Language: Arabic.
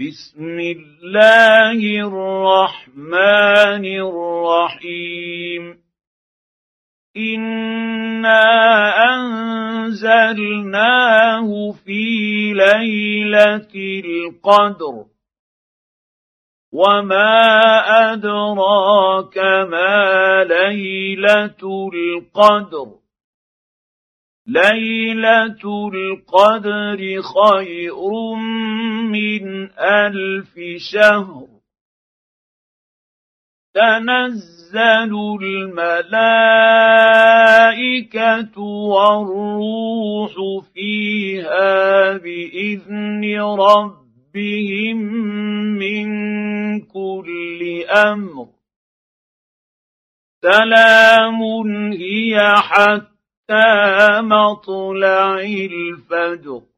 بسم الله الرحمن الرحيم. انا انزلناه في ليله القدر. وما ادراك ما ليله القدر. ليله القدر خير ألف شهر. تنزل الملائكة والروح فيها بإذن ربهم من كل أمر. سلام هي حتى مطلع الفجر.